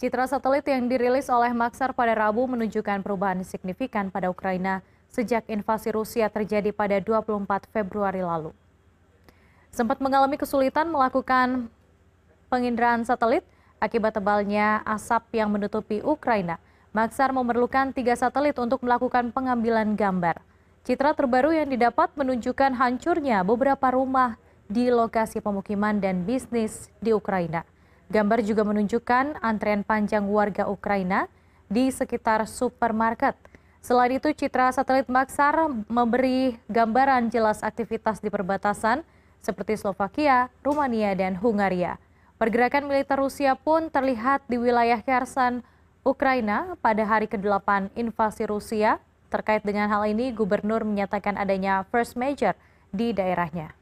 Citra satelit yang dirilis oleh Maxar pada Rabu menunjukkan perubahan signifikan pada Ukraina sejak invasi Rusia terjadi pada 24 Februari lalu. Sempat mengalami kesulitan melakukan penginderaan satelit akibat tebalnya asap yang menutupi Ukraina. Maxar memerlukan tiga satelit untuk melakukan pengambilan gambar. Citra terbaru yang didapat menunjukkan hancurnya beberapa rumah di lokasi pemukiman dan bisnis di Ukraina. Gambar juga menunjukkan antrean panjang warga Ukraina di sekitar supermarket. Selain itu, citra satelit Maxar memberi gambaran jelas aktivitas di perbatasan seperti Slovakia, Rumania, dan Hungaria. Pergerakan militer Rusia pun terlihat di wilayah Kherson, Ukraina pada hari ke-8 invasi Rusia. Terkait dengan hal ini, gubernur menyatakan adanya first major di daerahnya.